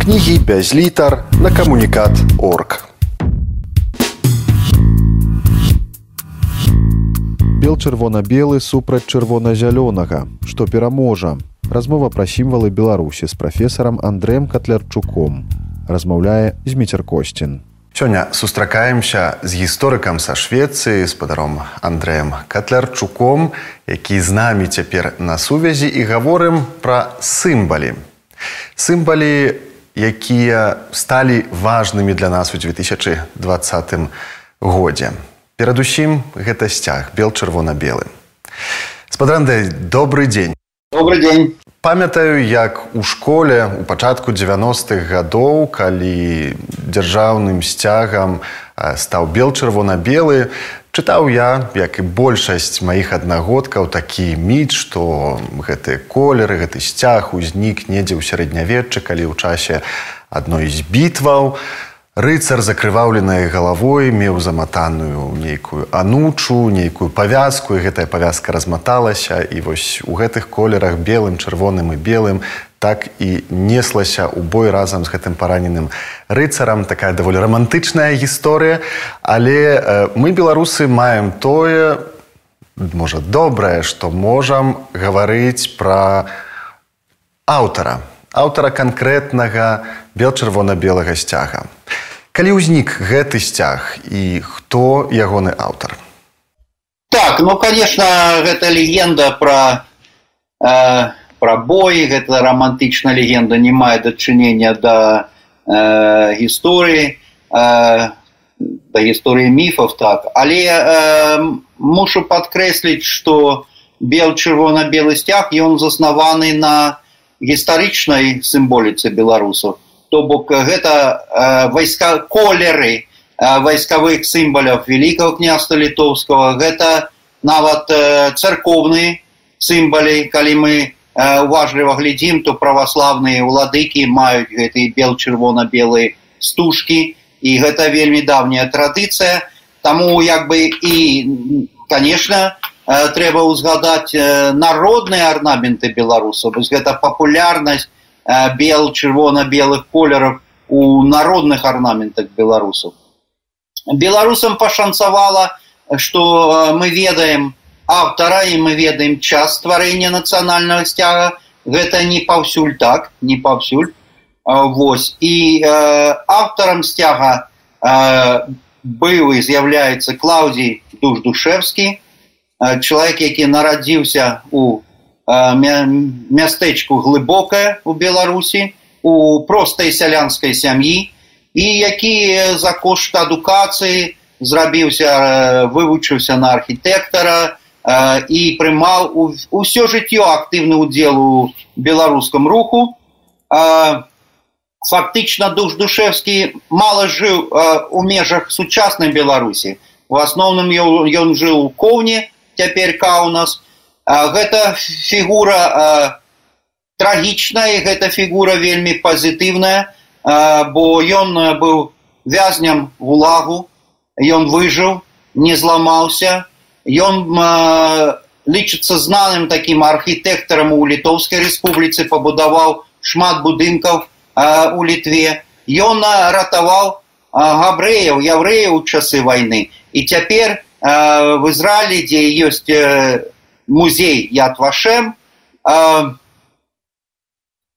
кнігі без літар на камунікат орг. Бел чырвона-белы супраць чырвона-зялёнага, што пераможа. Размова пра сімвалы Беларусі з прафесарам Андрэем Катлярчуком. Размаўляе Зміцер Косцін. Сёння сустракаемся з гісторыкам са Швецыі з падаром Андрэем Катлярчуком, які з намі цяпер на сувязі і гаворым пра сімбалі. Сімбалі, якія сталі важнымі для нас у 2020 годзе. Перадусім гэта сцяг бел чырвона-белы. Спадрандай добрый дзень. Добрый дзень. Памятаю, як у школе у пачатку 90-х гадоў, калі дзяржаўным сцягам стаў бел чырвона-белы, чытаў я, як і большасць маіх аднагодкаў такі міт, што гэтыя колеры, гэты сцяг узнік недзе ў сярэднявеччы, калі ў часе адной з бітваў, рыцар закрываўленай галавой меў заматаную нейкую анучу нейкую павязку і гэтая павязка разматалася і вось у гэтых колерах белым чырвоным і белым так і неслася ў бой разам з гэтым параненым рыцарам такая даволі романтычная гісторыя але мы беларусы маем тое можа добрае што можам гаварыць пра аўтара аўтара канкрэтнага бел чырвона-белага сцяга. Калі ўзнік гэты сцяг і хто ягоны аўтар? Так, ну конечно, гэта легенда пра, э, пра бой, гэта романтычная легенда не мае дачынення да э, гісторыі, э, да гісторыі міфов так. Але э, мушу падкрэсліць, што бел чырвона-белы сцяг ён заснаваны на гістарычнай сімволіцы беларусаў то бок гэта э, вайска колеры э, вайскавых сімваляў великкаго княства літоўскага гэта нават э, царкоўныя сімвалі калі мы э, уважліва глядзім то праваславныя уладыкі маюць гэты бел чырвона-белыя стужкі і гэта вельмі давняя традыцыя. Таму як бы і конечно э, трэба ўзгадаць э, народныя арнаменты беларусаў гэта папулярнасць Э, бел чырвона-белых колеров у народных орнаментах беларусаў. Беларусам пашанцавала что э, мы ведаем автора і мы ведаем час стварэння нацыянального сцяга гэта не паўсюль так не паўсюль. Э, Вось. І э, авторам сцяга э, быў і з'яўляецца клаўдзій душ душевскі э, чалавек які нарадзіўся у мястэчку глыбокае у беларусі у простай сялянскай сям'і і які за кошт адукацыі зрабіўся вывучыўся на архітэктара і прымаў усё жыццё актыўны удзел у беларускам руху. Фактычна душ душевскі мала жыў у межах сучаснай беларусі у асноўным ён жыў у коўне цяпер ка у нас гэта фігура трагічная гэта фігура вельмі пазітыўная бо ён быў вязням гулагу ён выжыў не зламаўся ён лічыцца знаным такім архітэктарам у літоўскай рэспубліцы пабудаваў шмат будынкаў у літве ён ратаваў габрэяў яўрэяў у часы вайны і цяпер в ізраілі дзе ёсць музей Яд Вашем, э,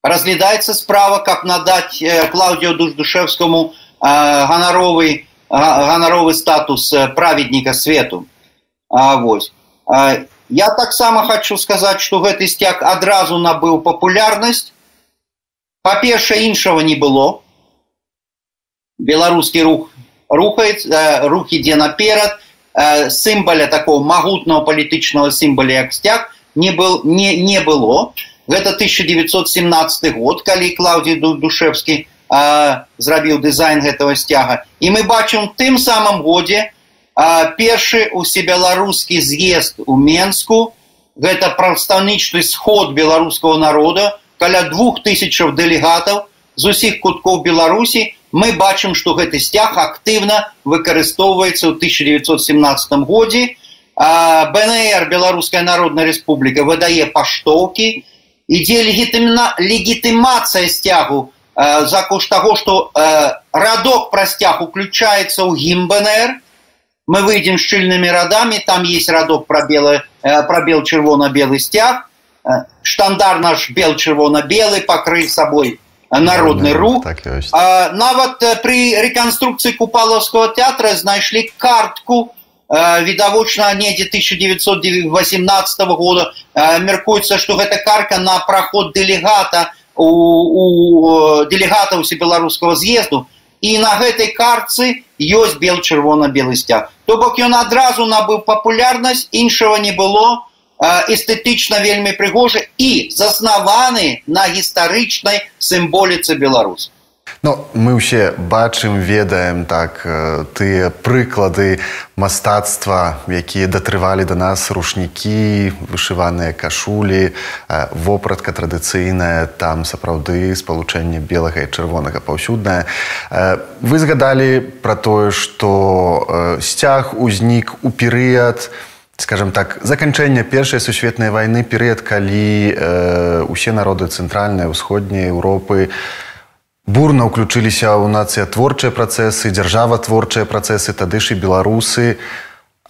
разглядается справа, как надать э, Клаудио Душдушевскому э, гоноровый, гоноровый статус праведника свету. Вот. Я так само хочу сказать, что гэты сцяг адразу набыў папулярнасць. Па-першае, іншага не было. Беларускі рух рухаецца, рух ідзе наперад, Э, сімбаля такого магутного палітычного сімбаля як сцяг не был не не было гэта 1917 год калі клаўдзі душевскі э, зрабіў дызайн гэтага сцяга і мы бачым тым самым годзе э, першы усебеларускі з'езд у менску. Гэта прадстаўнічны сход беларускага народа. Каля двух тысячаў дэлегатаў з усіх куткоў беларусі. Мы бачым што гэты сцяг актыўна выкарыстоўваецца ў 1917 годзе. Бнр беларуская народная рэспубліка выдае паштоўкі. Ідзе легітымна легітымацыя сцягу за кошт того, что радок простях уключается у гимбнр, мы выйдем с шильными родами, там есть родок про, белый, про бел-червоно-белый стяг, штандар наш бел-червоно-белый, покрыт собой народный рух. Так а, нават при реконструкции Купаловского театра знайшли картку відавочна недзе 1918 года. Мяркуецца што гэта карка на праход дэлегата у, у дэлегата усебеларускага з'езду і на гэтай карцы ёсць бел чырвона-белы сцяг. То бок ён адразу набыў папулярнасць іншага не было эстэтычна вельмі прыгожы і заснаваны на гістарычнай сімволіцы беларус Ну, мы ўсе бачым ведаем так тыя прыклады мастацтва якія датрывалі да нас рушнікі вышываныя кашулі вопратка традыцыйная там сапраўды спалучэнне белага і чырвонага паўсюднае. Вы згадалі пра тое што сцяг узнік у перыяд у скажем так заканчэння першай сусветнай вайны перыяд калі э, усе народы цэнтральнай усходняй Еўропы бурна ўключыліся ў нацыя творчыя працэсы дзяржава творчыя працэсы тады ж і беларусы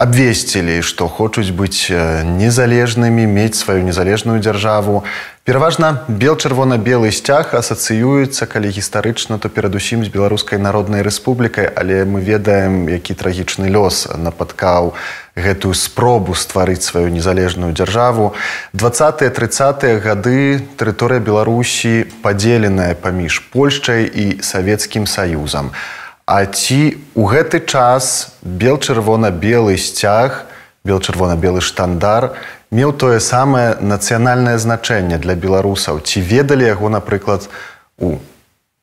абвесцілі што хочуць быць незалежнымі мець сваю незалежную дзяржаву Пераважна бел-чырвона-белы сцяг асацыюецца, калі гістарычна, то перадусім з беларускай народнай рэспублікай, але мы ведаем, які трагічны лёс нападкаў гэтую спробу стварыць сваю незалежную дзяржаву. 20-30 гады тэрыторыя Беларусі падзеленая паміж Польшчай і савецкім саюзам. А ці ў гэты час бел-чырвона-белы сцяг, бел-чырвона-белы штандар, меў тое самае нацыянальнае значэнне для беларусаў? Ці ведалі яго напрыклад у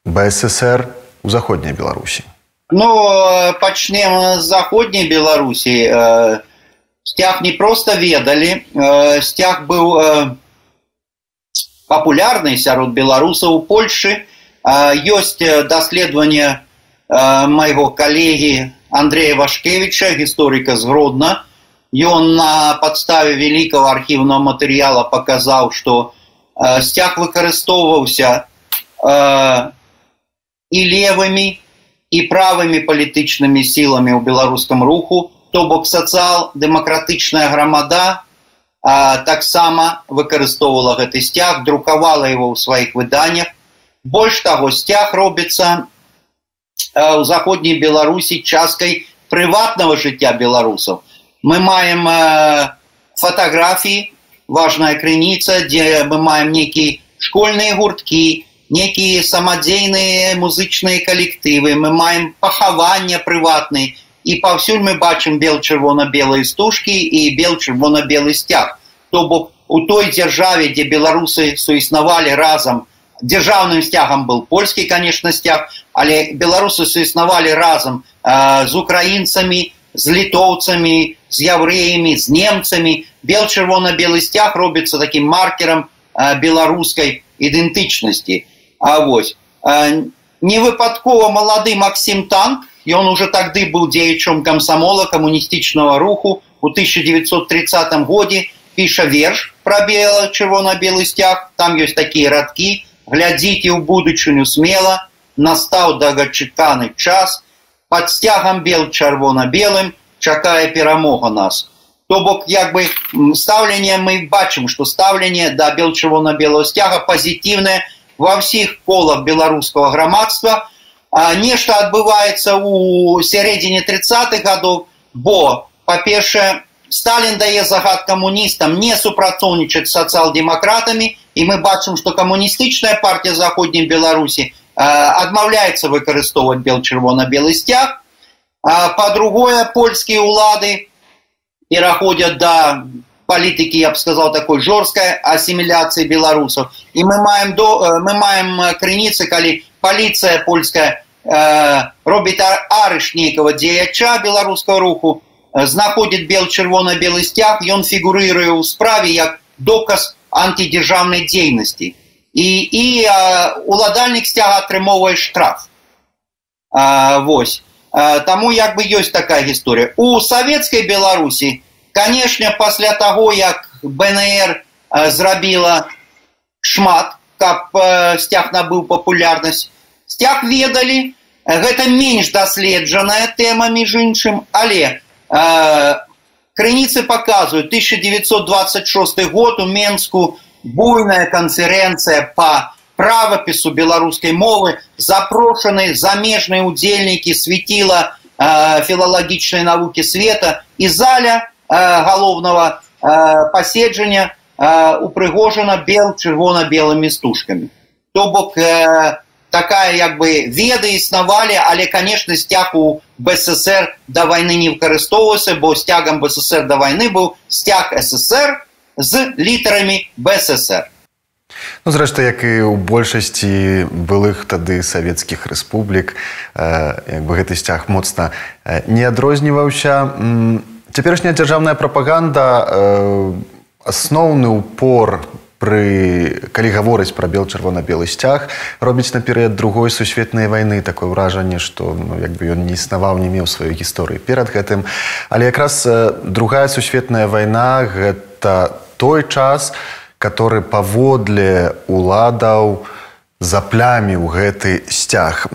бСр у заходняй беларусі? Ну пачнем з заходняй беларусі. Сцяг не просто ведалі. Сцяг быў папулярны сярод беларусаў у польльшы ёсць даследаванне майго калегі андрея вашкевича гісторыка згродна ён на падставе вялікага архіўнага матэрыяла паказаў што э, сцяг выкарыстоўваўся э, і левымі і правымі палітычнымі сіламі ў беларускам руху. То бок сацыял-дэмакратычная грамада э, таксама выкарыстоўвала гэты сцяг друкавала его ў сваіх выданнях больш таго сцяг робіцца э, ў заходняй беларусі часткай прыватнага жыцця беларусаў мы маем э, фотографии важная крыніца дзе мы маем некіе школьные гурткі некіе самадзейныя музычныя калектывы мы маем пахавання прыватны і паўсюль мы бачым бел чырвона-белыя стужкі і бел чырвона-белы сцяг то бок у той дзяржаве дзе беларусы суіснавалі разам дзяржаўным сцягам был польскі конечно сцяг але беларусы суіснавалі разам э, з украінцамі з літоўцамі з яўрэямі з немцамі бел чырвона-белы сцяг робіцца таким маркером беларускай ідэнтычнасці А вось не выпадкова малады Макссім танк ён уже тады быў дзеячом камсамола камуністычнага руху у 1930 годзе піша верш про бела чырвона-белы сцяг там ёсць такія радкі глядзіце ў будучыню смела настаў дагачыканы час под сцягам бел чырвона-белым чакае перамога нас. То бок як бы стаўленне мы бачым что стаўленне да белчаво на белого сцяга пазітыўнае ва ўсіх колах беларускага грамадства нешта адбываецца у сярэдзіне 30-х гадоў бо па-першае Сталін дае загад камуністам не супрацоўнічаць сацыял-дэмакратамі і мы бачым што камуністычная партія заходняй беларусі адмаўляецца выкарыстоўваць бел чырвона-белы сцяг по-другое, польские улады переходят до политики, я бы сказал, такой жесткой ассимиляции белорусов. И мы маем, до, э, мы маем крыницы, когда полиция польская э, робит арыш некого дзеяча белорусского руху, э, знаходит бел-червоно-белый стяг, и он фигурирует в справе как доказ антидержавной деятельности. И, и э, уладальник стяга отрымовывает штраф. Э, вось. Таму як бы ёсць такая гісторыя. У савецкай Беларусі, канешне, пасля таго, як БНР зрабіла шмат, каб сцяг набыў папулярнасць сцяг ведалі гэта менш даследжаная тэма між іншым але крыніцы показваюць 1926 год у менску буйная канферэнцыя по правапісу беларускай мовы. Запрошаны замежныя удзельнікі светіла э, філалагічнай навукі света і заля э, галоўнага э, паседжання э, упрыгожана бел чырвона-белымі стужкамі то бок э, такая як бы веды існавалі але конечно сцяг у бСр да вайны не выкарыстоўваўся бо сцягам бСр да вайны быў сцяг ссср з літарамі бСр Ну, зрэшты як і ў большасці былых тады савецкіх рэспублік як бы гэты сцяг моцна не адрозніваўся. Цяперашняя дзяржаўная прапаганда асноўны упор пры калі гаворыць пра бел чырвона-белы сцяг робіць на перыяд другой сусветнай вайны. Такое ўражанне што ну, як бы ён не існаваў не меў сваёй гісторыі перад гэтым. Але якраз другая сусветная вайна гэта той час у который паводле уладаў запляміў гэты сцяг.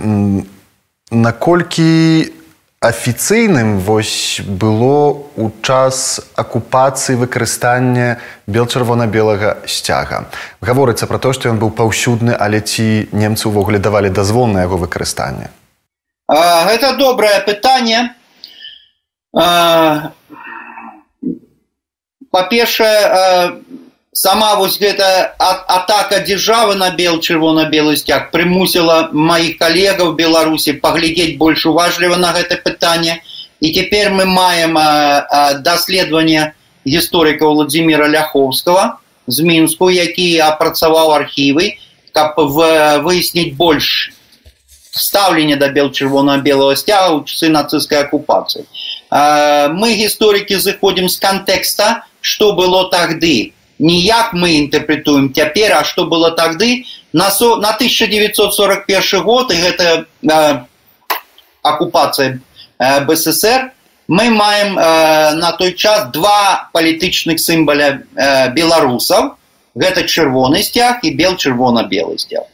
Наколькі афіцыйным вось было у час акупацыі выкарыстання бел-чырвона-белага сцяга. Гаворыцца пра то што ён быў паўсюдны але ці немцы ўвогуле давалі дазвол на яго выкарыстанне? Гэта добрае пытанне. Па-першае сама вось гэта атака дзяржавы на бел чырвона-белы сцяг прымусіла маіх калегаў беларусі паглядзець больш уважліва на гэта пытанне і цяпер мы маем даследаванне гісторыка владимира ляховскага з мінску які апрацаваў архівы каб выясніць больш стаўленне да бел чырвона-белого сцяга ў часы нацысцкай акупацыі мы гісторыкі зыходзім з кантэкста што было тагды не як мы інтэрпрэтуем цяпер а што было тады на со на 1941 год і гэта э, акупацыя э, бСр мы маем э, на той час два палітычных сімбаля э, беларусаў. Гэта чырвоны сцяг і бел чырвона-белы сцяг.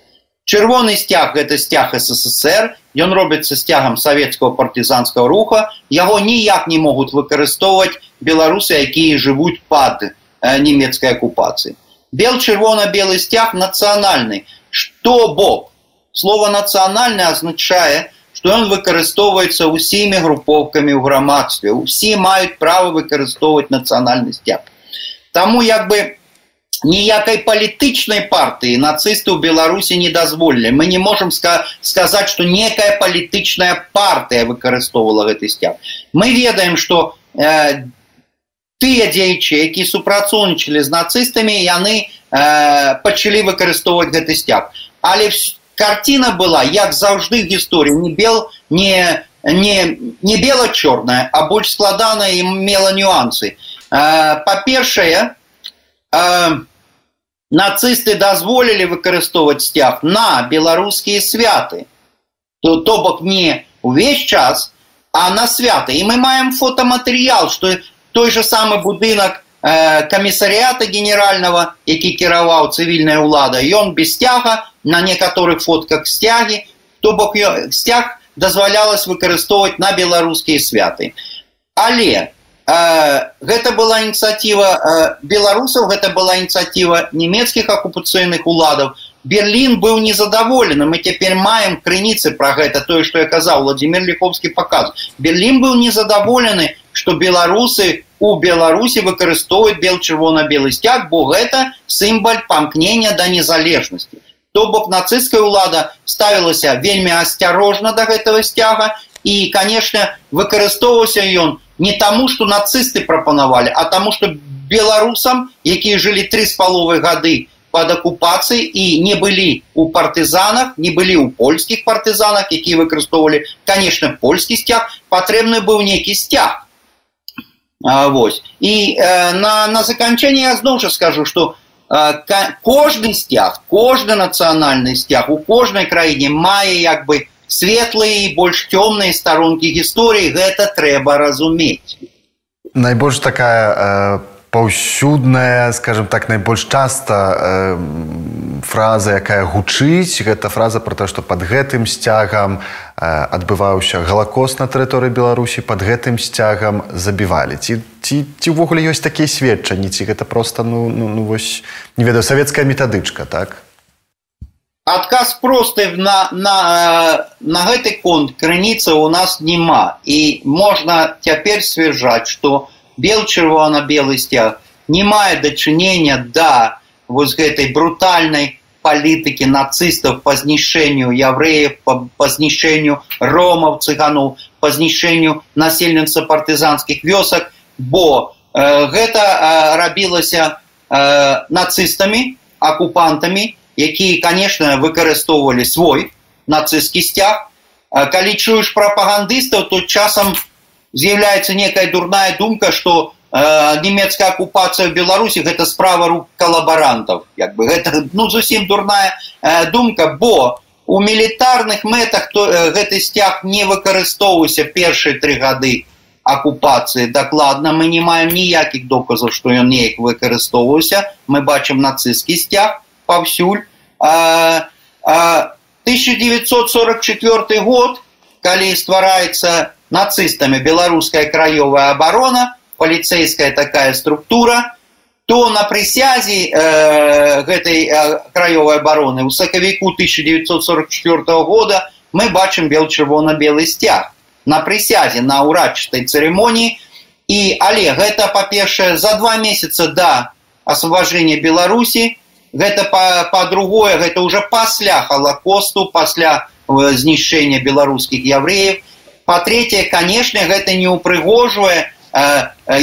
Чырвоны сцяг гэта сцяг ссср ён робіцца сцягам савецкого партызанского руха. Яго ніяк не могуць выкарыстоўваць беларусы якія жывуць пад Э, немецкой оккупации. Бел червоно-белый стяг национальный. Что бок? Слово национальный означает, что он выкарыстоўваецца ўсімі групоўкамі ў грамадстве. Усе маюць права выкарыстоўваць нацыянальны сцяг. Таму як бы ніякай палітычнай партыі нацысты ў Беларусі не дазволілі. Мы не можам ска сказаць, што некая палітычная партыя выкарыстоўвала гэты сцяг. Мы ведаем, што э, тыя дзеячы які супрацоўнічалі з нацыстамі яны э, пачалі выкарыстоўваць гэты сцяг але карціна была як заўжды в гісторыі не бел не не не бела-чорная а больш складаная і мела нюансы э, па-першае э, нацысты дазволілі выкарыстоўваць сцяг на беларускія святы то то бок не увесь час а на свята і мы маем фотоматэрыял что той же самы будынак э, камісарыята генерального які кіраваў цывільная ўлада. Ён без сцяга на некаторых фотках сцягі то бок сцяг дазвалялось выкарыстоўваць на беларускія святы. Але э, гэта была ініцыятыва э, беларусаў гэта была ініцыятыва нямецкіх акупацыйных уладаў. Берлін быў незадаволены мы цяпер маем крыніцы пра гэта тое што я казаў владимир лиховскі паказ Берлін быў незадаволены што беларусы у беларусі выкарыстоўваюць бел чырвона-белы сцяг бо гэта сімбаль памкнення да незалежнасці то бок нацысцкая ўлада ставілася вельмі асцярожна да гэтага сцяга і конечно выкарыстоўваўся ён не таму што нацысты прапанавалі а таму што беларусам якія жылі тры з паловай гады под акупацыяй і не былі у партызанах не былі ў польскіх партызанах якія выкарыстоўвалі конечно польскі сцяг патрэбны быў нейкі сцяг Вось. і э, на, на заканчэнне я зноў жа скажу что э, кожны сцяг кожны нацыянальны сцяг у кожнай краіне мае як бы светлыя і больш цёмныя старонкі гісторыі гэта трэба разумець найбольш такая э паўсюдная скажем так найбольш часта э, фраза якая гучыць гэта фраза про то что под гэтым сцягам э, адбываўся галакос на тэрыторыі беларусі под гэтым сцягам забівалі. Ці ці ці ўвогуле ёсць такія сведчанні ці гэта просто ну, ну, ну вось не ведаю савецкая метадычка так? Адказ просты на на на гэты конт крыніца у нас няма. І можна цяпер сцвярджаць что у бел чырвона-белы сцяг не мае дачынення да вось гэтай брутальнай палітыкі нацыстаў па знішэнню яўрэяў па, па знішэнню ромаў цыганоў па знішэнню насельніцтва партызанскіх вёсак бо э, гэта э, рабілася э, нацыстамі акупантамі якія конечно выкарыстоўвалі свой нацысцкі сцяг. Калі чуеш прапагандыстаў тут часам з'яўляецца некая дурная думка что э, нямецкая акупацыя в беларусі гэта справа рук калабарантаў як бы гэта ну зусім дурная э, думка. Бо у мілітарных мэтах то э, гэты сцяг не выкарыстоўваўся першыя тры гады акупацыі дакладна мы не маем ніякіх доказаў што ён неяк выкарыстоўваўся мы бачым нацысцкі сцяг паўсюль а, а, 1944 год калі ствараецца нацистами белорусская краевая оборона, полицейская такая структура, то на присязе э, этой э, краевой обороны у саковику 1944 года мы бачим бел-червоно-белый стяг. На присязе, на урачистой церемонии. И, Олег, это, по-перше, за два месяца до освобождения Беларуси, это по-другое, по это уже после Холокосту, после э, знішчэння беларускіх яўрэев па-трэцяе канешне гэта не ўпрыгожвае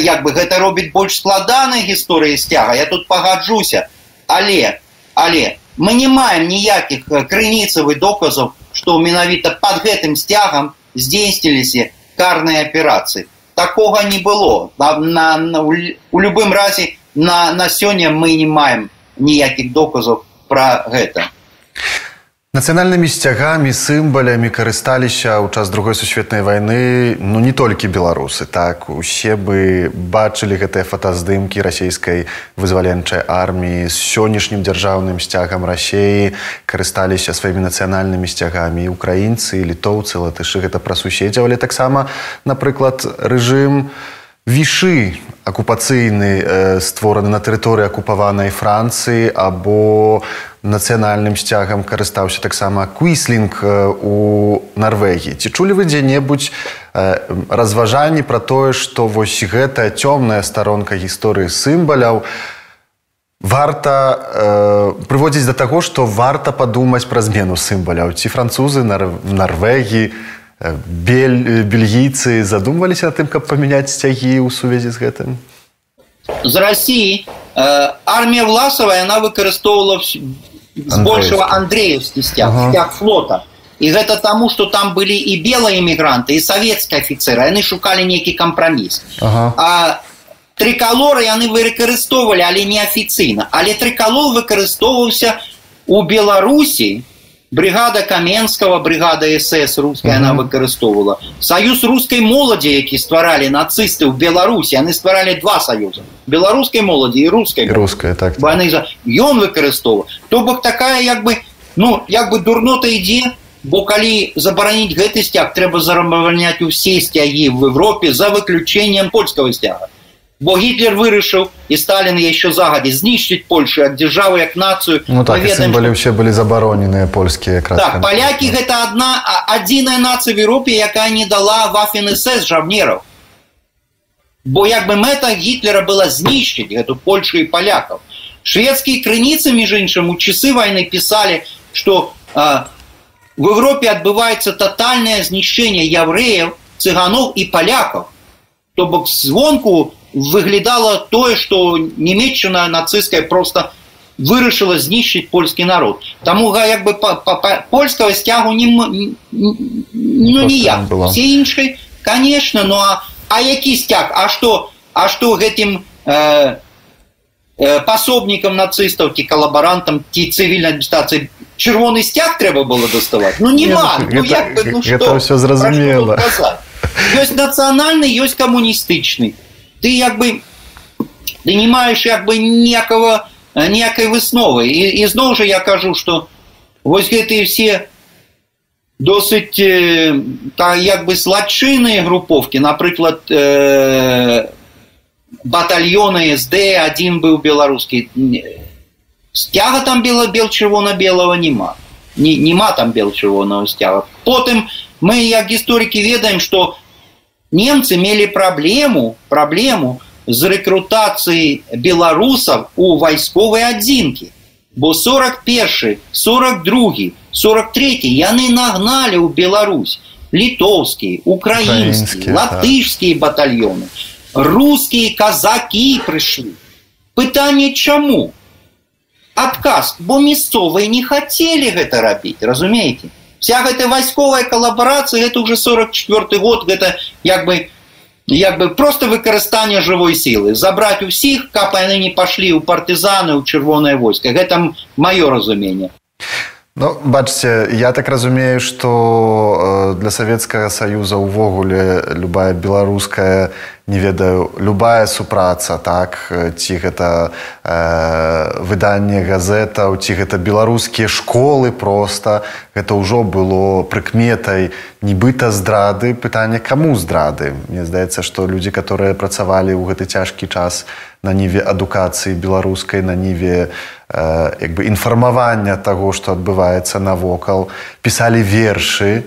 як бы гэта робіць больш складанай гісторыі сцяга я тут пагаджуся. Але але мы не маем ніякіх крыніцавых доказаў што менавіта под гэтым сцягам здзейсніліся карныя аперацыі. Такога не было. На, на, на у любым разе на на сёння мы не маем ніякіх доказаў про гэта Нацыянальнымі сцягамі сімбалямі карысталіся ў час другой сусветнай вайны ну не толькі беларусы так усе бы бачылі гэтыя фотаздымкі расійскай вызваленчай арміі з сённяшнім дзяржаўным сцягам рассеі карысталіся сваімі нацыянальнымі сцягамі. Украінцы літоўцы латышы гэта пра суседзяў але таксама напрыклад рэжым вішы акупацыйны э, створаны на тэрыторыі акупаванай францыі або нацыянальным сцягам карыстаўся таксама квіслінг у Нарвегіі. Ці чулі вы дзе-небудзь разважанні пра тое, што вось гэтая цёмная старонка гісторыі сімбаляў варта э, прыводзіць да таго, што варта падумаць пра змену сімбаляў. ці французы на Нарвегіі, бель, бельгійцы задумваліся на тым, каб памяняць сцягі ў сувязі з гэтым. З Росіі э, армія власавая она выкарыстоўвала збольшого андреевский. стяг ага. стяг флота. І гэта таму что там былі і белые эмігранты і савецкія офіцеры яны шукалі нейкі кампраміс ага. а трикалоры яны выкарыстоўвалі але неафіцыйна але трикалол выкарыстоўваўся у беларусі бригада каменского бригада сс русская она выкарыстоўвала союз русской моладзі які стваралі нацысты ў беларусі яны стваралі два союза. Беларускай моладзі і рускай руская так. Яны за ён выкарыстоўва то бок такая як бы ну як бы дурнота ідзе бо калі забараніць гэты сцяг трэба зарамаваняць усе сцягі в Европе за выключением польского сцяга бо гітлер вырашыў і сталін яшчэ загадзі знішчыць польшу як дзяржаву як нацыю ну, так, ведаем, былі ўсе былі забароненыя польскія так, палякі гэта одна адзіная нацыя в Еўропе якая не дала вафен сс жавнераў бо як бы мэта гітлера была знішчыць гэту польшу і палякаў шведскія крыніцы між іншым у часы войны пісалі что в Европе адбываецца тотальное знішчэнне яўрэяў цыганоў і палякаў то бок звонку выглядало тое что немецчына нацистская просто вырашыла знішчыць польскі народ. Таму як бы па, па, па, польскага сцягу не ну, ніяк. все іншай конечно ну а а які сцяг а что а что гэтым э, э, пасобнікам нацыстаў ці калабарантам ці цывільнай адміністрацыі чырвоны сцяг трэба было даставаць ну не ну, ну, все зразумела. ёсць нацыянальны ёсць камуністычны ты як бы ты не маешь як бы некого некой высновы. И, и зноў же я кажу что вось гэтые все досыць э, як бы злачынныя групповки напрыклад э, батальёны сд один быў беларускі сцяга там бела бел чырвона белого нема. Не, нема там бел чырвоного сцяга потым мы як гісторыкі ведаем что немцы мелі праблему праблему з рэкрутацыі беларусаў у вайсковай адзінкі бо 41 42 43 яны нагналі ў Беларусь літоўскія украінскія латышскія так. батальёны русскія казакі прыйшлі пытанне чаму адказ бо мясцовыя не хацелі гэта рабіць разумееце вся гэта вайсковая калабарацыя это уже 44 год гэта як бы як бы просто выкарыстанне жывой сілы забраць усіх каб яны не пашлі ў партызаны ў чырвонае войска гэта маё разуменне Ну, бачце я так разумею что э, для савецкага саюза увогуле любая беларуская не ведаю любая супраца так ці гэта э, выданне газетаў ці гэта беларускія школы просто гэта ўжо было прыкметай нібыта здрады пытанне каму здрады. Мне здаецца што людзі которые працавалі ў гэты цяжкі час на ніве адукацыі беларускай на ніве э, як бы інфармавання таго што адбываецца навокал пісалі вершы,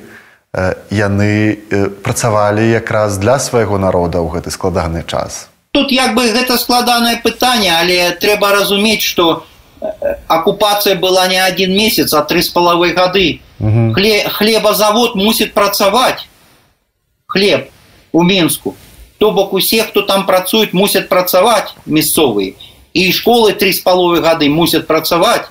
яны працавалі якраз для свайго народа ў гэты складаны час. Тут як бы гэта складанае пытанне, але трэба разумець, што акупацыя была не адзін месяц, а тры з палавой гады. Хле, хлебазавод мусіць працаваць хлеб у мінску. То бок усе, хто там працуюць, мусяць працаваць мясцовыя. І школы тры з паловай гады мусяць працаваць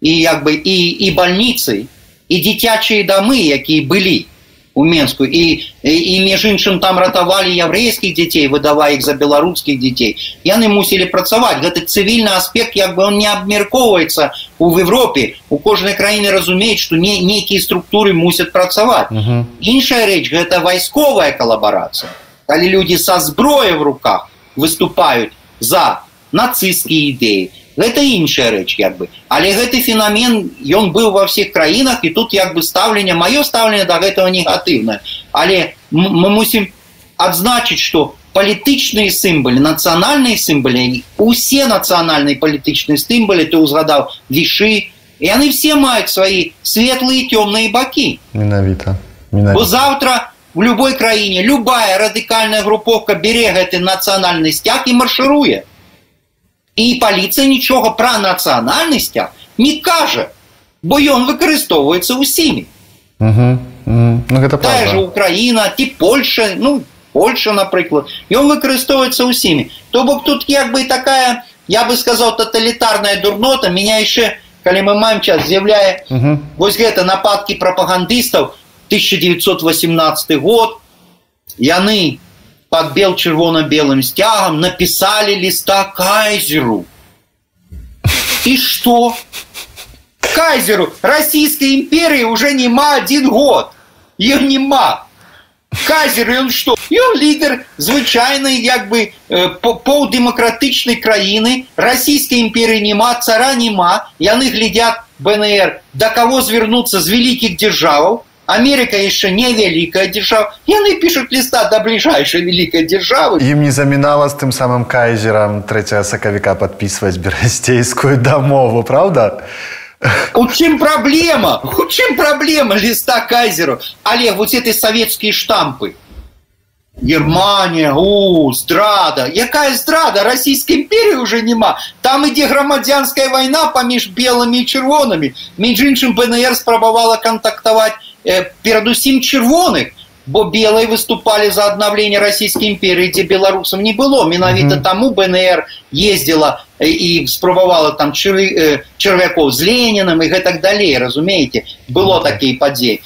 і як бы і, і бальніцы, і дзіцячыя дамы, якія былі у Менску. І, і, і між іншым там ратавалі яўрэйскіх дзяцей выдавая іх за беларускіх дзяцей яны мусілі працаваць гэты цывільны аспект як бы он не абмяркоўваецца у Европе. У кожнай краіны разумеюць што не нейкія структуры мусяць працаваць uh -huh. іншая рэч гэта вайсковая калабарацыя калі людзі са зброя в руках выступаюць за нацысцкія ідэі гэта іншая рэч як бы. Але гэты феномен ён быў ва ўсіх краінах і тут як бы стаўленне маё стаўленне да гэтага негатыўна. Але мы мусім адзначыць что палітычныя сімбалі нацыянальныя сімбалі усе нацыянальныя палітычныя сімбалі ты ўзгадаў вішы яны все маюць свае светлыя цёмныя бакі. Менавіта завтра в любой краіне любая радыкальная групоўка бере гэты нацыянальны сцяг і маршыруе і паліцыя нічога пра нацыянальнасцях не кажа бо ён выкарыстоўваецца ўсімі ну, тая же Украіна ці Польша ну Польша напрыклад ён выкарыстоўваецца ўсімі то бок тут як бы такая я бы сказал тоталітарная дурнота. Меня яшчэ калі мы маем час з'яўляе вось гэта нападкі прапагандыстаў 1918 год. Яны под бел червоно-белым стягом написали листа кайзеру. И что? Кайзеру Российской империи уже нема один год. Ее нема. Кайзер, он что? Он лидер звычайной, как бы, э, полдемократичной краины. Российской империи нема, цара нема. Яны глядят БНР, до кого звернуться с великих державов. Америка еще не великая держава. И они пишут листа до ближайшей великой державы. Им не заминало с тем самым кайзером 3 соковика подписывать Берестейскую домову, правда? У чем проблема? У чем проблема листа кайзеру? Олег, вот эти советские штампы. Германия, у, здрада. Якая здрада? Российской империи уже нема. Там ідзе грамадзянская вайна паміж белымі і чырвонамі. Між іншым БНР спрабавала кантактаваць э, перадусім чырвоных, бо белые выступали за аднаўленне Российской империи, дзе беларусам не было. Менавіта mm -hmm. таму БНР ездила і спрабавала там чыр, э, чырвякоў з Ленінам і гэтак далей, разумееце, было mm -hmm. такія падзеі.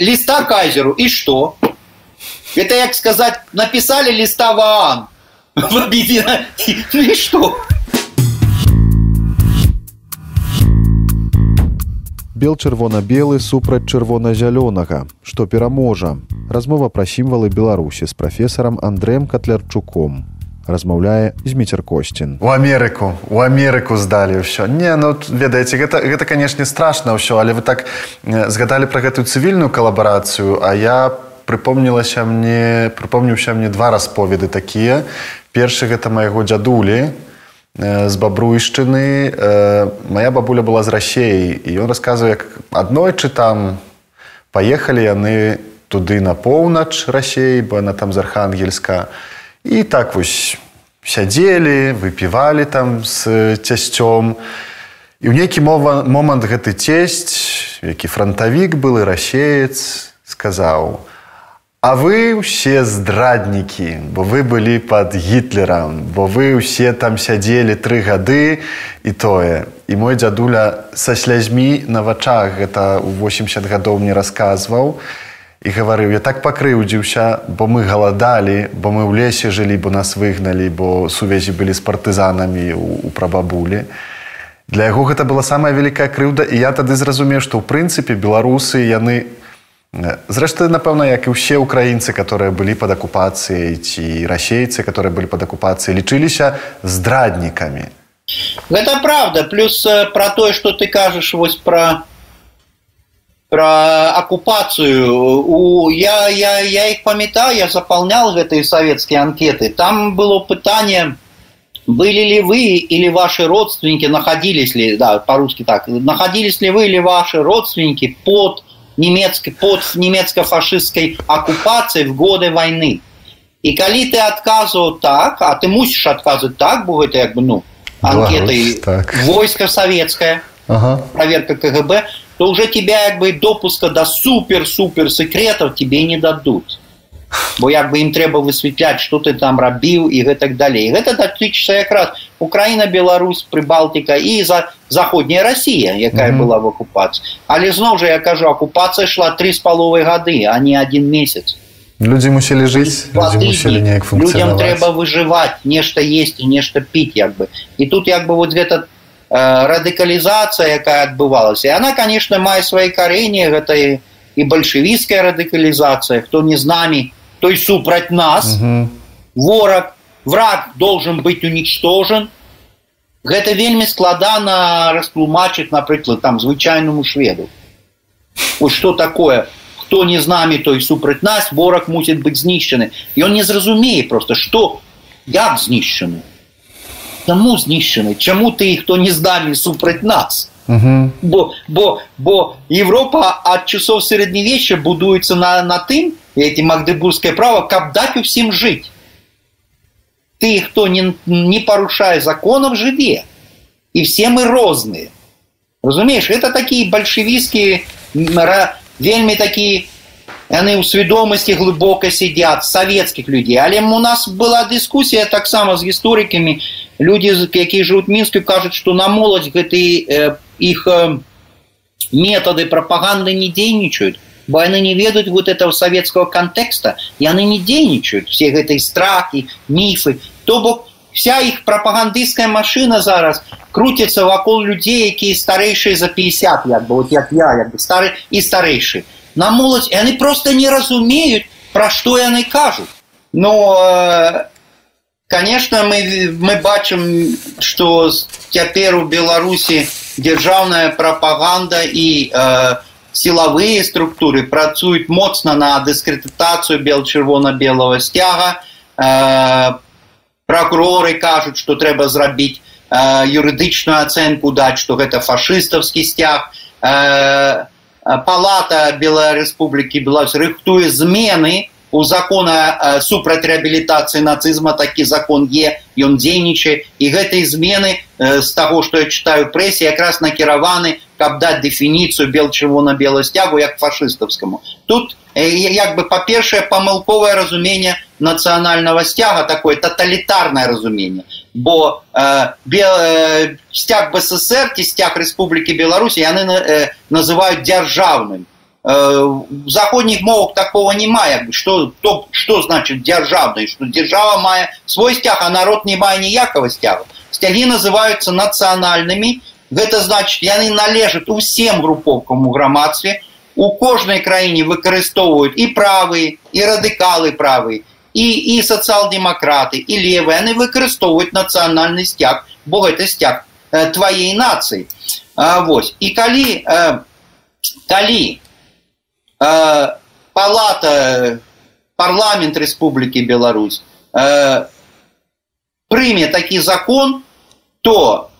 Ліста кайзеру і што? Это, як сказать, написали листа Ваан. Ну что? Бел чырвона-белы супраць чырвона-зялёнага, што пераможа. Размова пра сімвалы Беларусі з прафесарам Андрэем Катлярчуком. размаўляе зміцер косцін у Амерыку у Амерыку здалі ўсё не ну ведаеце гэта гэта канешне страшна ўсё але вы так згадалі пра гэтую цывільную калабарацыю а я прыпомнілася мне прыпомніўся мне два расповеды такія першы гэта майго дзядулі з бабруйшчыны моя бабуля была з рассеі і ён расказвае як аднойчы там паехалі яны туды на поўнач рассеі бо она там з архангельска і так вось сядзелі, выпівалі там з цясцём. І ў нейкі мова, момант гэты цесць, які фронтавік был і расеец, сказаў: « А вы ўсе здраднікі, бо вы былі пад гітлерам, бо вы ўсе там сядзелі тры гады і тое. І мой дзядуля са слязьмі на вачах гэта ў 80 гадоў мне расказваў і гаварыў я так пакрыўдзіўся бо мы галадалі бо мы ў лесе жылі бо нас выгналі бо сувязі былі з партызанамі у прабабулі для яго гэта была самая вялікая крыўда і я тады зразумею што ў прынцыпе беларусы яны зрэшты напэўна як і ўсе украінцы которые былі пад акупацыяй ці расейцы которые былі пад акупацыяй лічыліся здраднікамі. Гэта правда. Плюс про тое что ты кажаш вось про про оккупацию у я я я их памятаю я заполнял этой советские анкеты. Там было пытание были ли вы или ваши родственники находились ли да по-русски так находились ли вы или ваши родственники под немецкой под немецко-фашистской оккупацией в годы войны и коли ты отказывал так а ты мусишь отказывать так будет это как бы ну анкеты так. войско советское ага. проверка КГБ то уже тебя як бы допуска до супер-супер секретов тебе не дадут бо як бы ім трэба высветляць что ты там рабіў і гэтак далей. Гэта датычыцца якраз Украіна Беларусь прыбалтыка і за заходняя Россия якая mm -hmm. была в акупацыі але зноў жа я кажу акупацыя шла три з паловай гады а не один месяц. Люди мусілі жыць людям трэба выжываць нешта есть і нешта піць як бы. І тут як бы вот гэта Э, радыкалізацыя якая адбывалася. І она конечно мае свае карэнні гэта і, бальшавіцкая радыкалізацыя. Хто не з намі той супраць нас. Угу. вораг враг должен быть уничтожен. Гэта вельмі складана растлумачыць напрыклад там звычайному шведу. Вот что такое? Хто не з намі той супраць нас вораг мусіць быць знішчаны ён не зразумее просто что як знішчаны Чаму знішчаны Чаму ты хто не з намі супраць нас? Угу. бо бо бо Европа ад часоў сярэднявечча будуецца на на тым эти магдыбургское право каб даць усім жыць ты хто не не парушае законов жыве і все мы розныя разумееш это такие бальшевіцкія вельмі такие яны ў свядомасці глыбока сядзяць савецкіх людзей але у нас была дыскусія таксама з гісторыкамі люди якія жывуць мінску кажуць что на моладзь гэты э, іх э, методы прапаганды не дзейнічаюць бо яны не ведаюць вот этого савецкого контекста яны не дзейнічаюць все гэтай страхі міфы. То бок вся іх прапагандысцкая машина зараз круціцца вакол людзей якія старэйшыя за 50 як бы вот як я як бы стары і старэйшы. На моладзь яны просто не разумеюць пра што яны кажуць. Но э, конечно мы мы бачым что цяпер у беларусі дзяржаўная прапаганда і э, сілавыя структуры працуюць моцна на дыскрэдытацыю бел чырвона-белого сцяга э, прокуроры кажуць что трэба зрабіць э, юрыдычную ацэнку даць что гэта фашыстаўскі сцяг э, палата белая рэспублікі беларусь рыхтуе змены у закона супраць рэабілітацыі нацызма такі закон е ён дзейнічае і гэтай змены з таго што я читаю прэсе якраз накіраваны каб даць дэфініцыю бел чырвона-белы сцягу як фашыстаўскаму тут як бы па-першае памылковае разуменне нацыянальнага сцяга такое тоталітарнае разуменне бо э, э, сцяг бСр ці сцяг Рэспублікі Беларусі яны э, называюць дзяржаўным в заходніх мовах такого няма что то что значит дзяржаўнай что держава мае свой сцяг а народ не мае ніякого сцяга сцяги называются нацыянальнымі гэта значит яны належат усім групоўкам у грамадстве у кожнай краіне выкарыстоўваюць і правы і радыкалы правы і і сацыял-дэмакраты і левыя яны выкарыстоўваюць нацыянальны сцяг бо гэта сцяг э, твоей нацыі Вось і калі э, калі э, палата парламент Рэспублікі Беларусь э, прыме такі закон то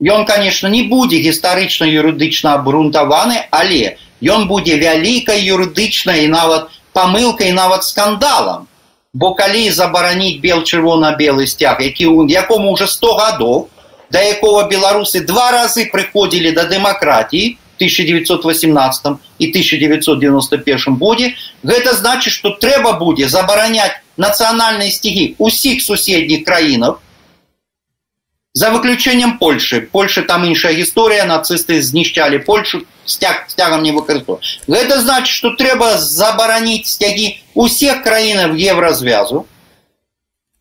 ён конечно не будзе гістарычна юрыдычна абрунтаваны але ён будзе вялікай юрыдычнай і нават памылкай нават скандалам бо калі забараніць бел чырвона-белы сцяг які якому уже 100 гадоў до якого беларусы два разы прыходзілі да дэмакратіі 1918 і 1991 годзе гэта значит что трэба будзе забараняць нацыянальныя сцігі усіх суседніх краінаў за выключением польши. Польша там іншая гісторыя нацысты знішчалі польшу сцяг сцягам не выкарысту гэта значит что трэба забараніць сцягі усіх краінаў евразвязу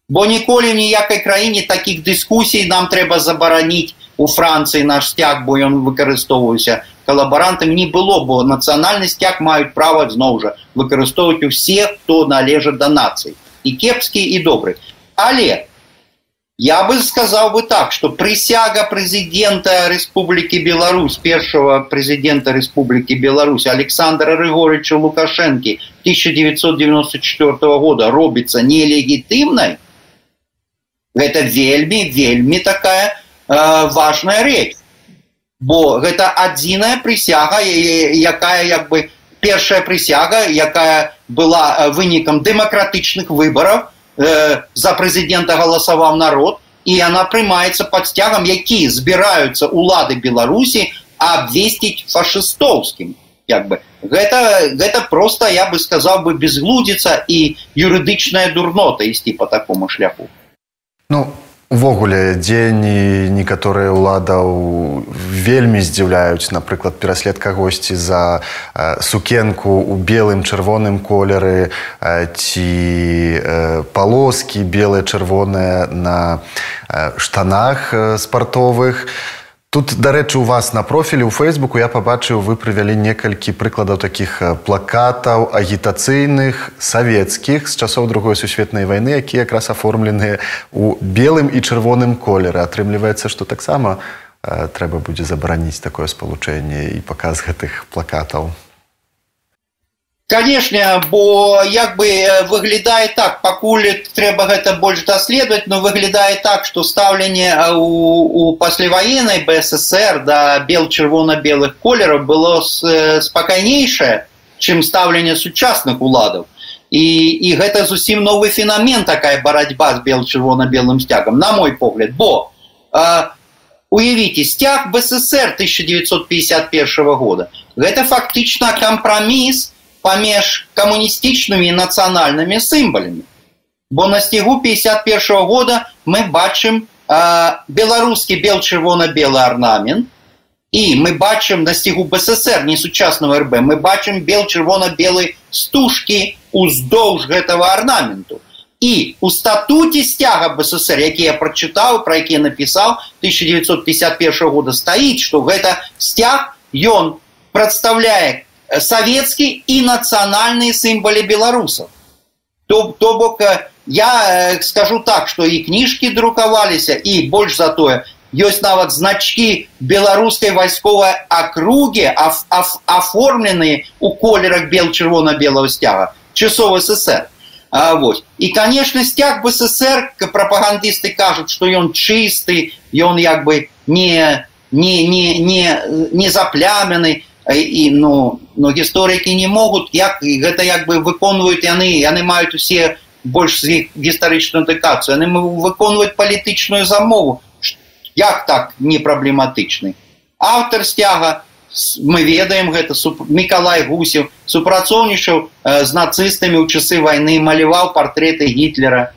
бо ніколі ніякай краіне таких дыскусій нам трэба забараніць у францыі наш сцяг бо ён выкарыстоўваўся калабарантам не было бо нацыянальны сцяг маюць права зноў жа выкарыстоўваць усе хто належаць да нацый і кепскі і добры але я бы сказал бы так что присяга президента республики беларусь первого президента республики беларусь александра рыгорыча лукашенко 1994 года робится нелегітымной гэта вельмі вельмі такая э, важная рэч бо гэта адзіная прысяга якая як бы першая прысяга якая была э, вынікам дэмакратычных выбараў э, за прэзідэнта галасаваў народ і яна прымаецца пад сцягам які збіраюцца улады беларусі абвесціць фашыстоўскім як бы. Гэта гэта просто я бы сказаў бы безглудзіца і юрыдычная дурнота ісці по такому шляху Ну увогуле дзені некаторыя ўладаў вельмі здзіўляюць напрыклад пераслед кагосьці за сукенку у белым чырвоным колеры ці палоскі белыя чырвоныя на штанах спартовых. то Тут, дарэчы, у вас на профілі ў фэйсбуку я пабачыў, вы прывялі некалькі прыкладаў такіх плакатаў агітацыйных савецкіх з часоў другой сусветнай вайны, якія якраз аформленыя ў белым і чырвоным колеры. атрымліваецца, што таксама трэба будзе забараніць такое спалучэнне і паказ гэтых плакатаў. Конечно, бо як бы выглядае так, пакуль трэба гэта больш даследаваць, но выглядае так, што стаўленне у, у пасляваеннай БССР да бел-чырвона-белых колераў было спакайнейшае, чым стаўленне сучасных уладаў. І, і гэта зусім новы феномен такая барацьба з бел-чырвона-белым сцягам, на мой погляд, бо э, уявіце сцяг БССР 1951 года. Гэта фактычна кампраміс, паміж камуністычнымі нацыянальнымі сімбалямі. Бо на сцягу 51 -го года мы бачым э, беларускі бел-чырвона-белы арнамент і мы бачым на сцягу БССР не сучасного РБ мы бачым бел-чырвона-белы стужкі уздоўж гэтага арнаменту. І у статуце сцяга БССР, які я прачытаў, пра які напісаў 1951 года стаіць, што гэта сцяг ён прадстаўляе савецкі і нацыянальныя сімбалі беларусаў то, то бок я скажу так что і кніжкі друкаваліся і больш за тое ёсць нават значки беларускай вайсковай акругі аформленыя у колерах бел чырвона-белого сцяга часов ссср А, вот. і конечно сцяг бСр прапагандысты кажуць что ён чысты ён як бы не не не не не заплямены І ну но гісторыкі не могуць як гэта як бы выконваюць яны яны маюць усе больш з іх гістарычную дыкацыю яны выконваюць палітычную замову. Як так не праблематычны автор сцяга мы ведаем гэта мікалай гусев супрацоўнічаў з нацыстамі ў часы войны маляваў партреты гітлера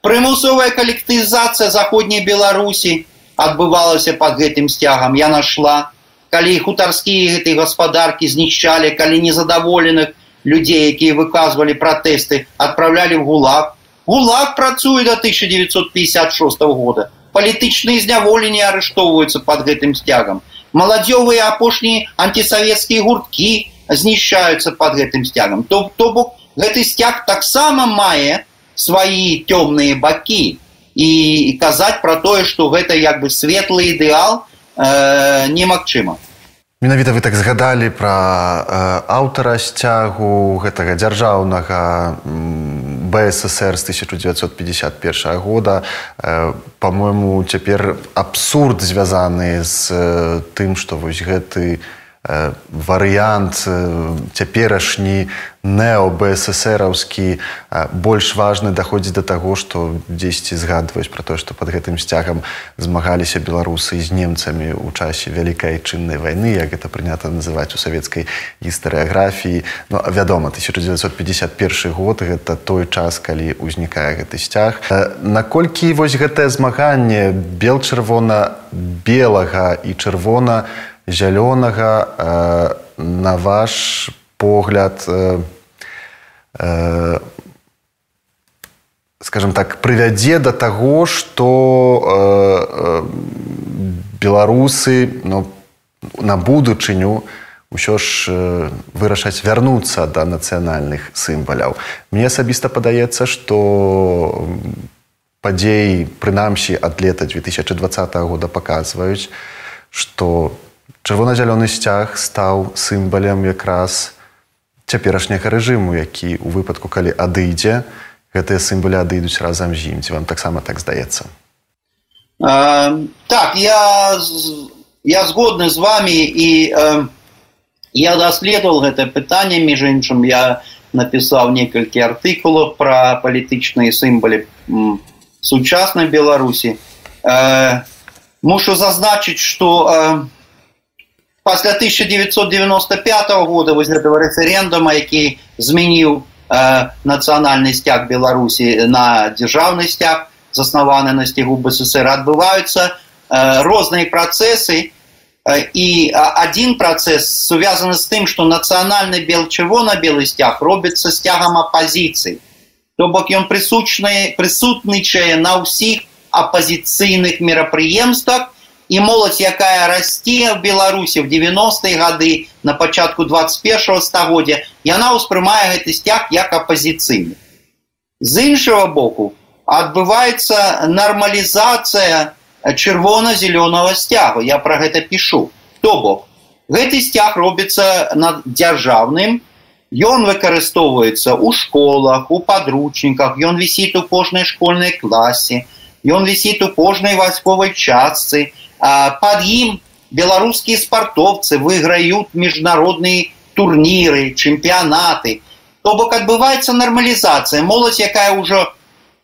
прымусовая калектызацыя заходняй беларусі адбывалася под гэтым сцягам я нашла калі хутарскія гэтай гаспадаркі знішчалі калі незадаволеных людзей якія выказвалі пратэсты адпраўлялі в гулаг. Гулаг працуе до 1956 года. Палітычныя зняволенні арыштоўваюцца под гэтым сцягам маладзёвыя апошнія антисавецкія гурткі знішчаюцца под гэтым сцягам то то бок гэты сцяг таксама мае свае цёмныя бакі і, казаць пра тое што гэта як бы светлы ідэал э, немагчыма Менавіта вы так згадалі пра э, аўтара сцягу гэтага дзяржаўнага БССР з 1951 года. Э, Па-мойму, цяпер абсурд звязаны з э, тым, што вось гэты Э, варыянт цяперашні необсссраўскі э, больш важны даходзіць да таго што дзесьці згадваюць пра тое што под гэтым сцягам змагаліся беларусы з немцамі ў часе вялікай чыннай вайны як гэта прынята называць у савецкай гістарыяграфіі. Ну, вядома 1951 год гэта той час калі ўзнікае гэты сцяг. Наколькі вось гэтае змаганне бел чырвона белага і чырвона у зялёнага э, на ваш погляд э, э, скажем так прывядзе да таго што э, э, беларусы ну, на будучыню ўсё ж э, вырашаць вярнуцца да нацыянальных сімваляў. Мне асабіста падаецца што падзеі прынамсі ад лета 2020 года паказваюць што чырвона-зялёны сцяг стаў сімбалем якраз цяперашняга рэжыму які у выпадку калі адыдзе гэтыя сімбалі адыдуць разам з ім ці вам таксама так здаецца? Э, так я я згодны з вами і э, я даследавал гэта пытанне між іншым я напісаў некалькі артыкулаў пра палітычныя сімбалі сучаснай беларусі. Э, мушу зазначыць что э, пасля 1995 года вось этого рэферэндума які змяніў э, нацыянальны сцяг беларусі на дзяржаўны сцяг заснаваны на сцягу бСр адбываюцца э, розныя працэсы э, і один працэс сувязаны з тым што нацыянальны бел чырвона-белы сцяг робіцца сцягам апазіцыі то бок ён прысучны прысутнічае на ўсіх апазіцыйных мерапрыемствах і моладзь якая расце в беларусі в 90-е гады на пачатку 21 стагоддзя яна ўспрымае гэты сцяг як апозіцыйны з іншага боку адбываецца нармалізацыя чырвона-зялёнага сцягу я про гэта пишу. То бок гэты сцяг робіцца над дзяржаўным ён выкарыстоўваецца ў школах у падручніках ён вісіць у кожнай школьнай класе ён вісіць у кожнай вайсковай частцы под ім беларускія спартовцы выйграюць міжнародныя турніры чэмпіянаты. То бок адбываецца нармалізацыя. Моладзь якая ўжо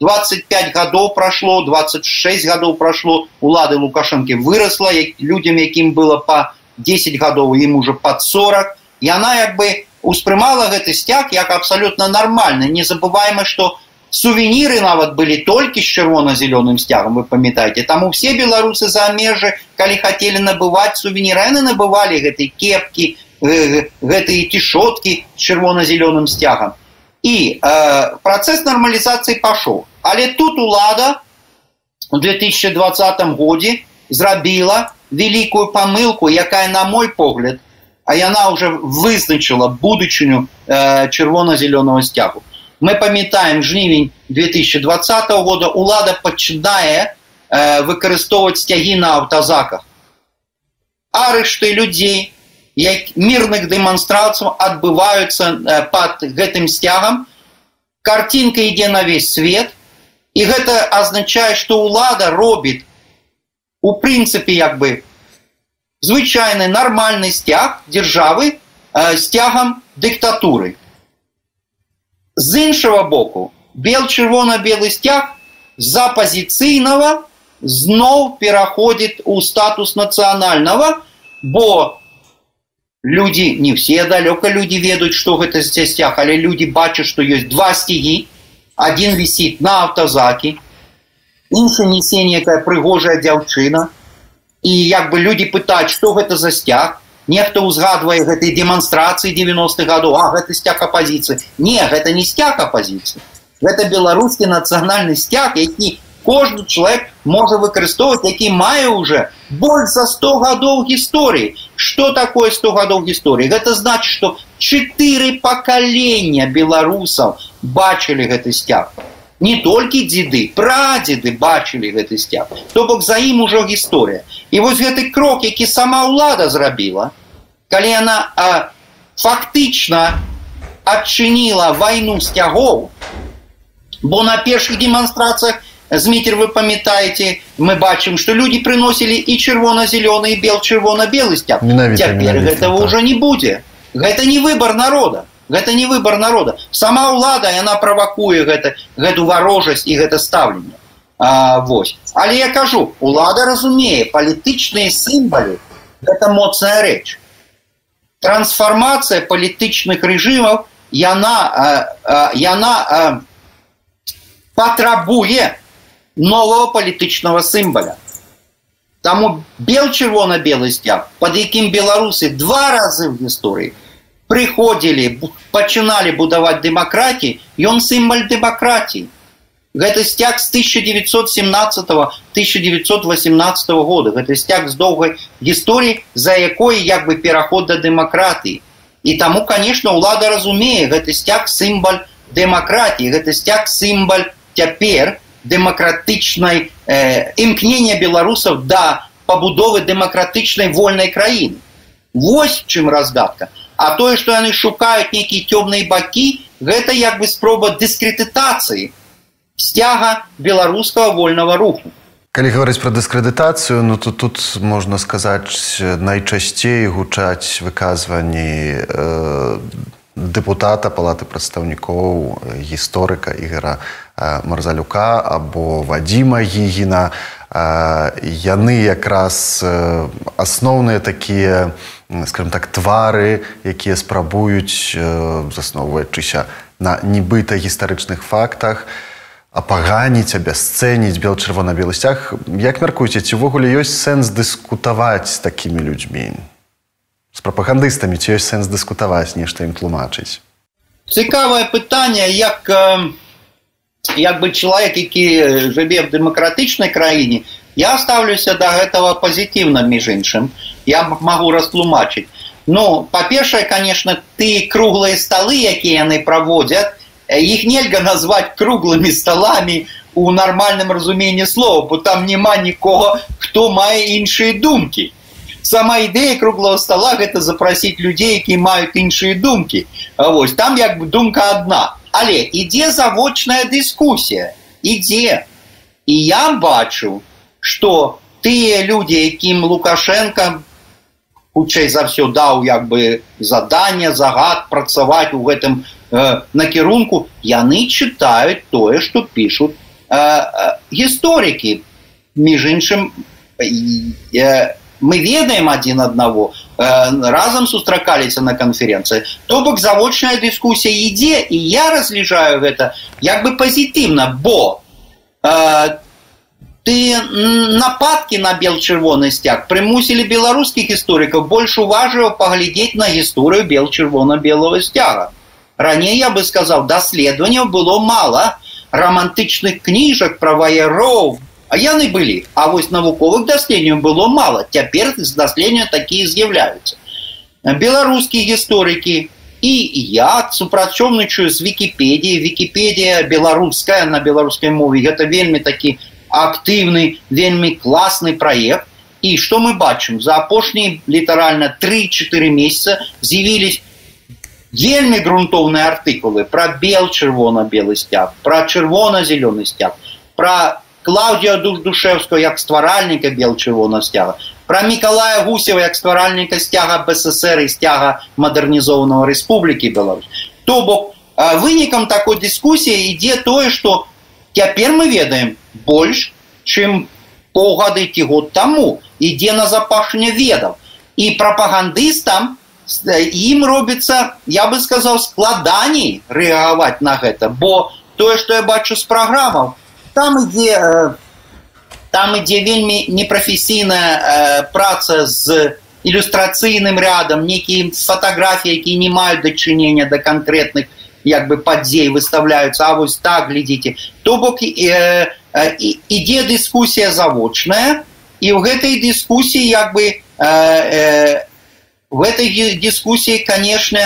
25 гадоў прайшло 26 гадоў прайшло улады лукашэнкі вырасла як людзям якім было по 10 гадоў ім уже под 40 яна як бы успрымала гэты сцяг як абсалютна нармальны. Не забываемы что у сувеніры нават былі толькі з чырвона-зялёным сцягам вы памятаеце там усе беларусы за межы калі хацелі набываць сувеніраны набывалі гэтай кепкі гэтыя цішоткі з чырвона-зялёным сцягам і э, працэс нармалізацыі пашоў але тут улада у 2020 годзе зрабіла вялікую памылку якая на мой погляд а яна уже вызначыла будучыню э, чырвона-зялёного сцягу мы памятаем жнівень 2020 года. Улада пачынае э, выкарыстоўваць сцягі на аўтазаках. Арышты людзей як мірных дэманстрацыяў адбываюцца э, под гэтым сцягам. Картинка ідзе на весь свет. І гэта азначае што ўлада робіць у прынцыпе як бы звычайны нармальны сцяг дзяржавы э, сцягам дыктатуры з іншого боку. Бел чырвона-белы сцяг з апозіцыйнага зноў пераходзіць у статус нацыянального бо люди не все далёка люди ведаюць что гэта сцяг але люди бачаць что ёсць два сцягі один висит на автозакі інша несе некая прыгожая дзяўчына. І як бы люди пытаюць что гэта за сцяг нехто ўзгадвае гэтай дэманстрацыі 90-х гадоў а гэты сцяг апозіцыі не гэта не сцяг апозіцыі гэта беларускі нацыянальны сцяг які кожны чалавек можа выкарыстоўваць які мае уже больш за 100 гадоў гісторыі. Что такое 100 годов истории это значит что четыре поколения белорусов бачили гэты сцяг. Не толькі дзеды прадзеды бачылі гэты сцяг. То бок за ім ужо гісторыя і вось гэты крок які сама ўлада зрабіла калі яна а, фактычна адчыніла вайну сцягоў бо на першых дэманстрацыях змітер вы памятаеце мы бачым што людзі прыносілі і чырвона-зялёны бел чырвона-белы сцяг цяпер гэтага ўжо не будзе гэта не выбор народа. Гэта не выбор народа. Сама ўлада яна правакуе гэта гэту варожасць і гэта стаўленне Вось але я кажу улада разумее палітычныя сімбалі это моцная рэч. Трансфармацыя палітычных рэжымаў яна яна патрабуе нового палітычнага сімбаля Таму бел чырвона-белы сцяг под якім беларусы два разы в гісторыі прыходзілі пачыналі будаваць дэмакратіі ён сімбаль дэмакратіі гэта сцяг з 1917 1918 года. Гэта сцяг з доўгай гісторыі за якой як бы пераход да дэмакратыі. І таму конечно ўлада разумее гэты сцяг сімбаль дэмакратіі гэты сцяг сімбаль цяпер дэмакратычнай э, імкнення беларусаў да пабудовы дэмакратычнай вольнай краіны. Вось чым разгадка. А тое што яны шукаюць нейкія цёмныя бакі гэта як бы спроба дыскрэдытацыі сцяга беларускага вольнага руху. Гаварыць пра дыскрэдытацыю ну то тут можна сказаць найчасцей гучаць выказванні э, дэпутата палаты прадстаўнікоў гісторыка ігора марзалюка або вадзіма гігіна. Яны якраз асноўныя такія скажем так твары якія спрабуюць засноўваючыся на нібыта гістарычных фактах. і апаганіць абясцэніць бел чырвона-белы сцяг. Як мяркуеце ці ўвогуле ёсць сэнс дыскутаваць з такімі людзьмі? З прапагандыстамі ці ёсць сэнс дыскутаваць нешта ім тлумачыць? Цікавае пытанне як як бы чалавек які жыве в дэмакратычнай краіне я ставлюся до гэтага пазітыўна між іншым. Я магу растлумачыць. Ну па-першае конечно ты круглыя сталы якія яны праводзяць іх нельга назваць круглымі сталамі у нармальным разуменні слова бо там няма нікога хто мае іншыя думкі. Сама ідэя круглого стола гэта запрасіць людзей які маюць іншыя думкі. Вось там як бы думка одна. Але ідзе завочная дыскусія ідзе і я бачу что тыя людзі якім лукашенко хутчэй за все даў як бы задание загад працаваць у гэтым Э, накірунку яны чытаюць тое што пишутць э, э, гісторыкі. Між іншым мы ведаем адзін аднаго разам сустракаліся на канферэнцыі. То бок завочная дыскусія ідзе і я разліжаю гэта як бы пазітыўна бо ты нападкі на бел чырвоны сцяг прымусілі беларускіх гісторыкаў больш уважліва паглядзець на гісторыю бел чырвона-белого сцяга Раней я бы сказал, даследаванняў было мало романтычных кніжак про ваяроў, а яны былі. А вось навуковых даследаванняў было мало. Цяпер з даследавання такія з'яўляюцца. Беларускія гісторыкі і я супрацоўнічаю з Вкіпедіяй, Вкіпедія беларуская на беларускай мове. Гэта вельмі такі актыўны, вельмі класны праект. І што мы бачым за апошнія літаральна 3-4 месяца з'явілись вельмі грунтоўныя артыкулы пра бел чырвона-белы сцяг пра чырвона-зялёны сцяг пра клаўдзія душ душевскую як стваральніка бел чырвона сцяга пра мікалая гусева як стваральніка сцяга бСр і сцяга мадэрнізованого рэспублікі Беларусь. То бок вынікам такой дыскусіі ідзе тое што цяпер мы ведаем больш чым паўгады ці год таму. Ідзе на запашне ведаў. І прапагандыстам ім робіцца я бы сказаў складаней рэагаваць на гэта бо тое што я бачу з праграмаў там ідзе там ідзе вельмі непрафесійная праца з ілюстрацыйным рядам нейкія фатаграфіі які не маюць дачынення да канкрэтных як бы падзей выставляюцца А вось так глядзіце то бок э, э, ідзе дыскусія завочная і ў гэтай дыскусіі як бы э, э, в этой дискуссии, конечно,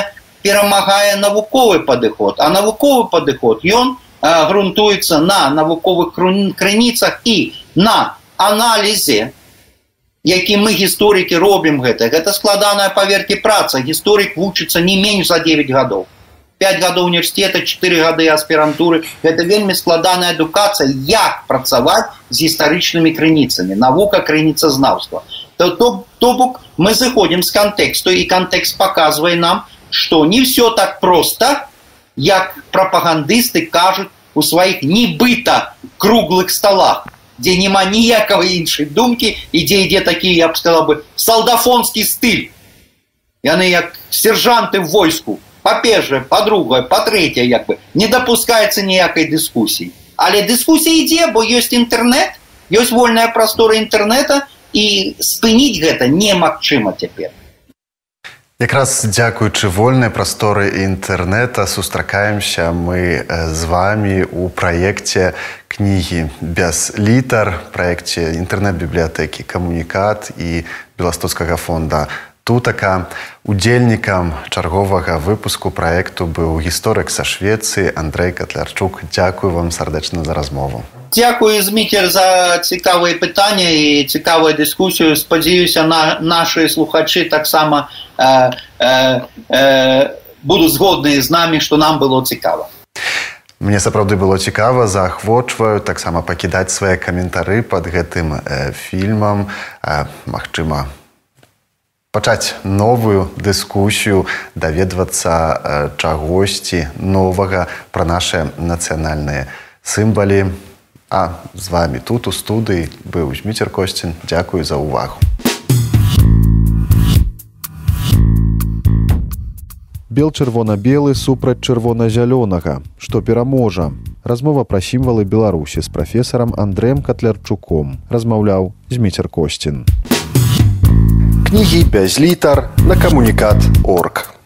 перамагае навуковы падыход а навуковы падыход ён грунтуецца на навуковых крыніцах і на аналізе які мы гісторыкі робім гэта. Гэта складаная паверкі праца. Гісторык вучыцца не менш за 9 гадоў 5 гадоў універсітета 4 гады аспірантуры гэта вельмі складаная адукацыя як працаваць з гістарычнымі крыніцамі навука крыніца знаўства то то, то бок мы заходзім з кантэксту і кантэкст показвае нам что не все так просто як прапагандысты кажуць у сваіх нібыта круглых столах дзе няма ніякага іншай думкі і дзе ідзе такі я б сказал бы салдафонскі стыль яны як сержанты в войску па-першае па-другое па-трэцяе як бы не допускаецца ніякай дыскусіі але дыскусія ідзе бо ёсць інтэрнет ёсць вольная прастора інтэрнета і спыніць гэта немагчыма цяпер. Якраз дзякуючы вольнай прасторы інтэрнэта сустракаемся мы з вами у праекце кнігі без літар праекце інтэрнэт-бібліятэкі камунікат і беластоцкага фонда тутака удзельнікам чарговага выпуску праекту быў гісторык са швецыі Андрей катлярчук. Дзякую вам сардэчна за размову Дякую зміцер за цікавыя пытанні і цікавую дыскусію спадзяюся на нашы слухачы таксама э, э, э, будуць згодныя з намі што нам было цікава Мне сапраўды было цікава заахвочваю таксама пакідаць свае каментары под гэтым э, фільмам. Э, Мачыма пачаць новую дыскусію даведвацца э, чагосьці новага пра нашыя нацыянальныя сімбалі А з вами тут у студыі быў зміцер косцін дзякую за ўвагу бел чырвона-белы супраць чырвона-зялёнага што пераможа. Размова пра сімвалы беларусі з прафесарам андрэем катлярчуком. Размаўляў зміцер косцін кнігі 5 літар на камунікат орг